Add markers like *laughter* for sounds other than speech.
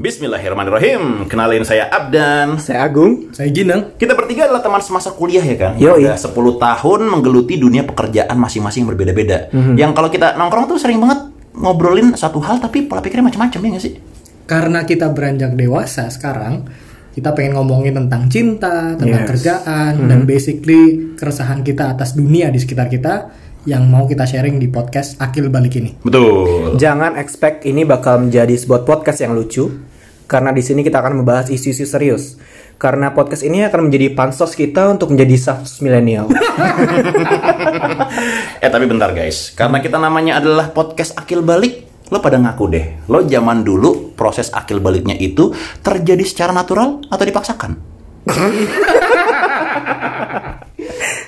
Bismillahirrahmanirrahim. Kenalin saya Abdan. Saya Agung. Saya Ginang. Kita bertiga adalah teman semasa kuliah ya kan? Yoi. Udah 10 tahun menggeluti dunia pekerjaan masing-masing yang berbeda-beda. Mhm. Yang kalau kita nongkrong tuh sering banget ngobrolin satu hal tapi pola pikirnya macam-macam ya nggak sih? Karena kita beranjak dewasa sekarang, kita pengen ngomongin tentang cinta, tentang Yes. kerjaan, dan basically keresahan kita atas dunia di sekitar kita yang mau kita sharing di podcast Akil Balik ini. Betul. Jangan expect ini bakal menjadi sebuah podcast yang lucu karena di sini kita akan membahas isu-isu serius. Karena podcast ini akan menjadi pansos kita untuk menjadi safs milenial. *laughs* Eh tapi bentar guys, karena kita namanya adalah podcast akil balik, lo pada ngaku deh, lo zaman dulu proses akil baliknya itu terjadi secara natural atau dipaksakan? *laughs*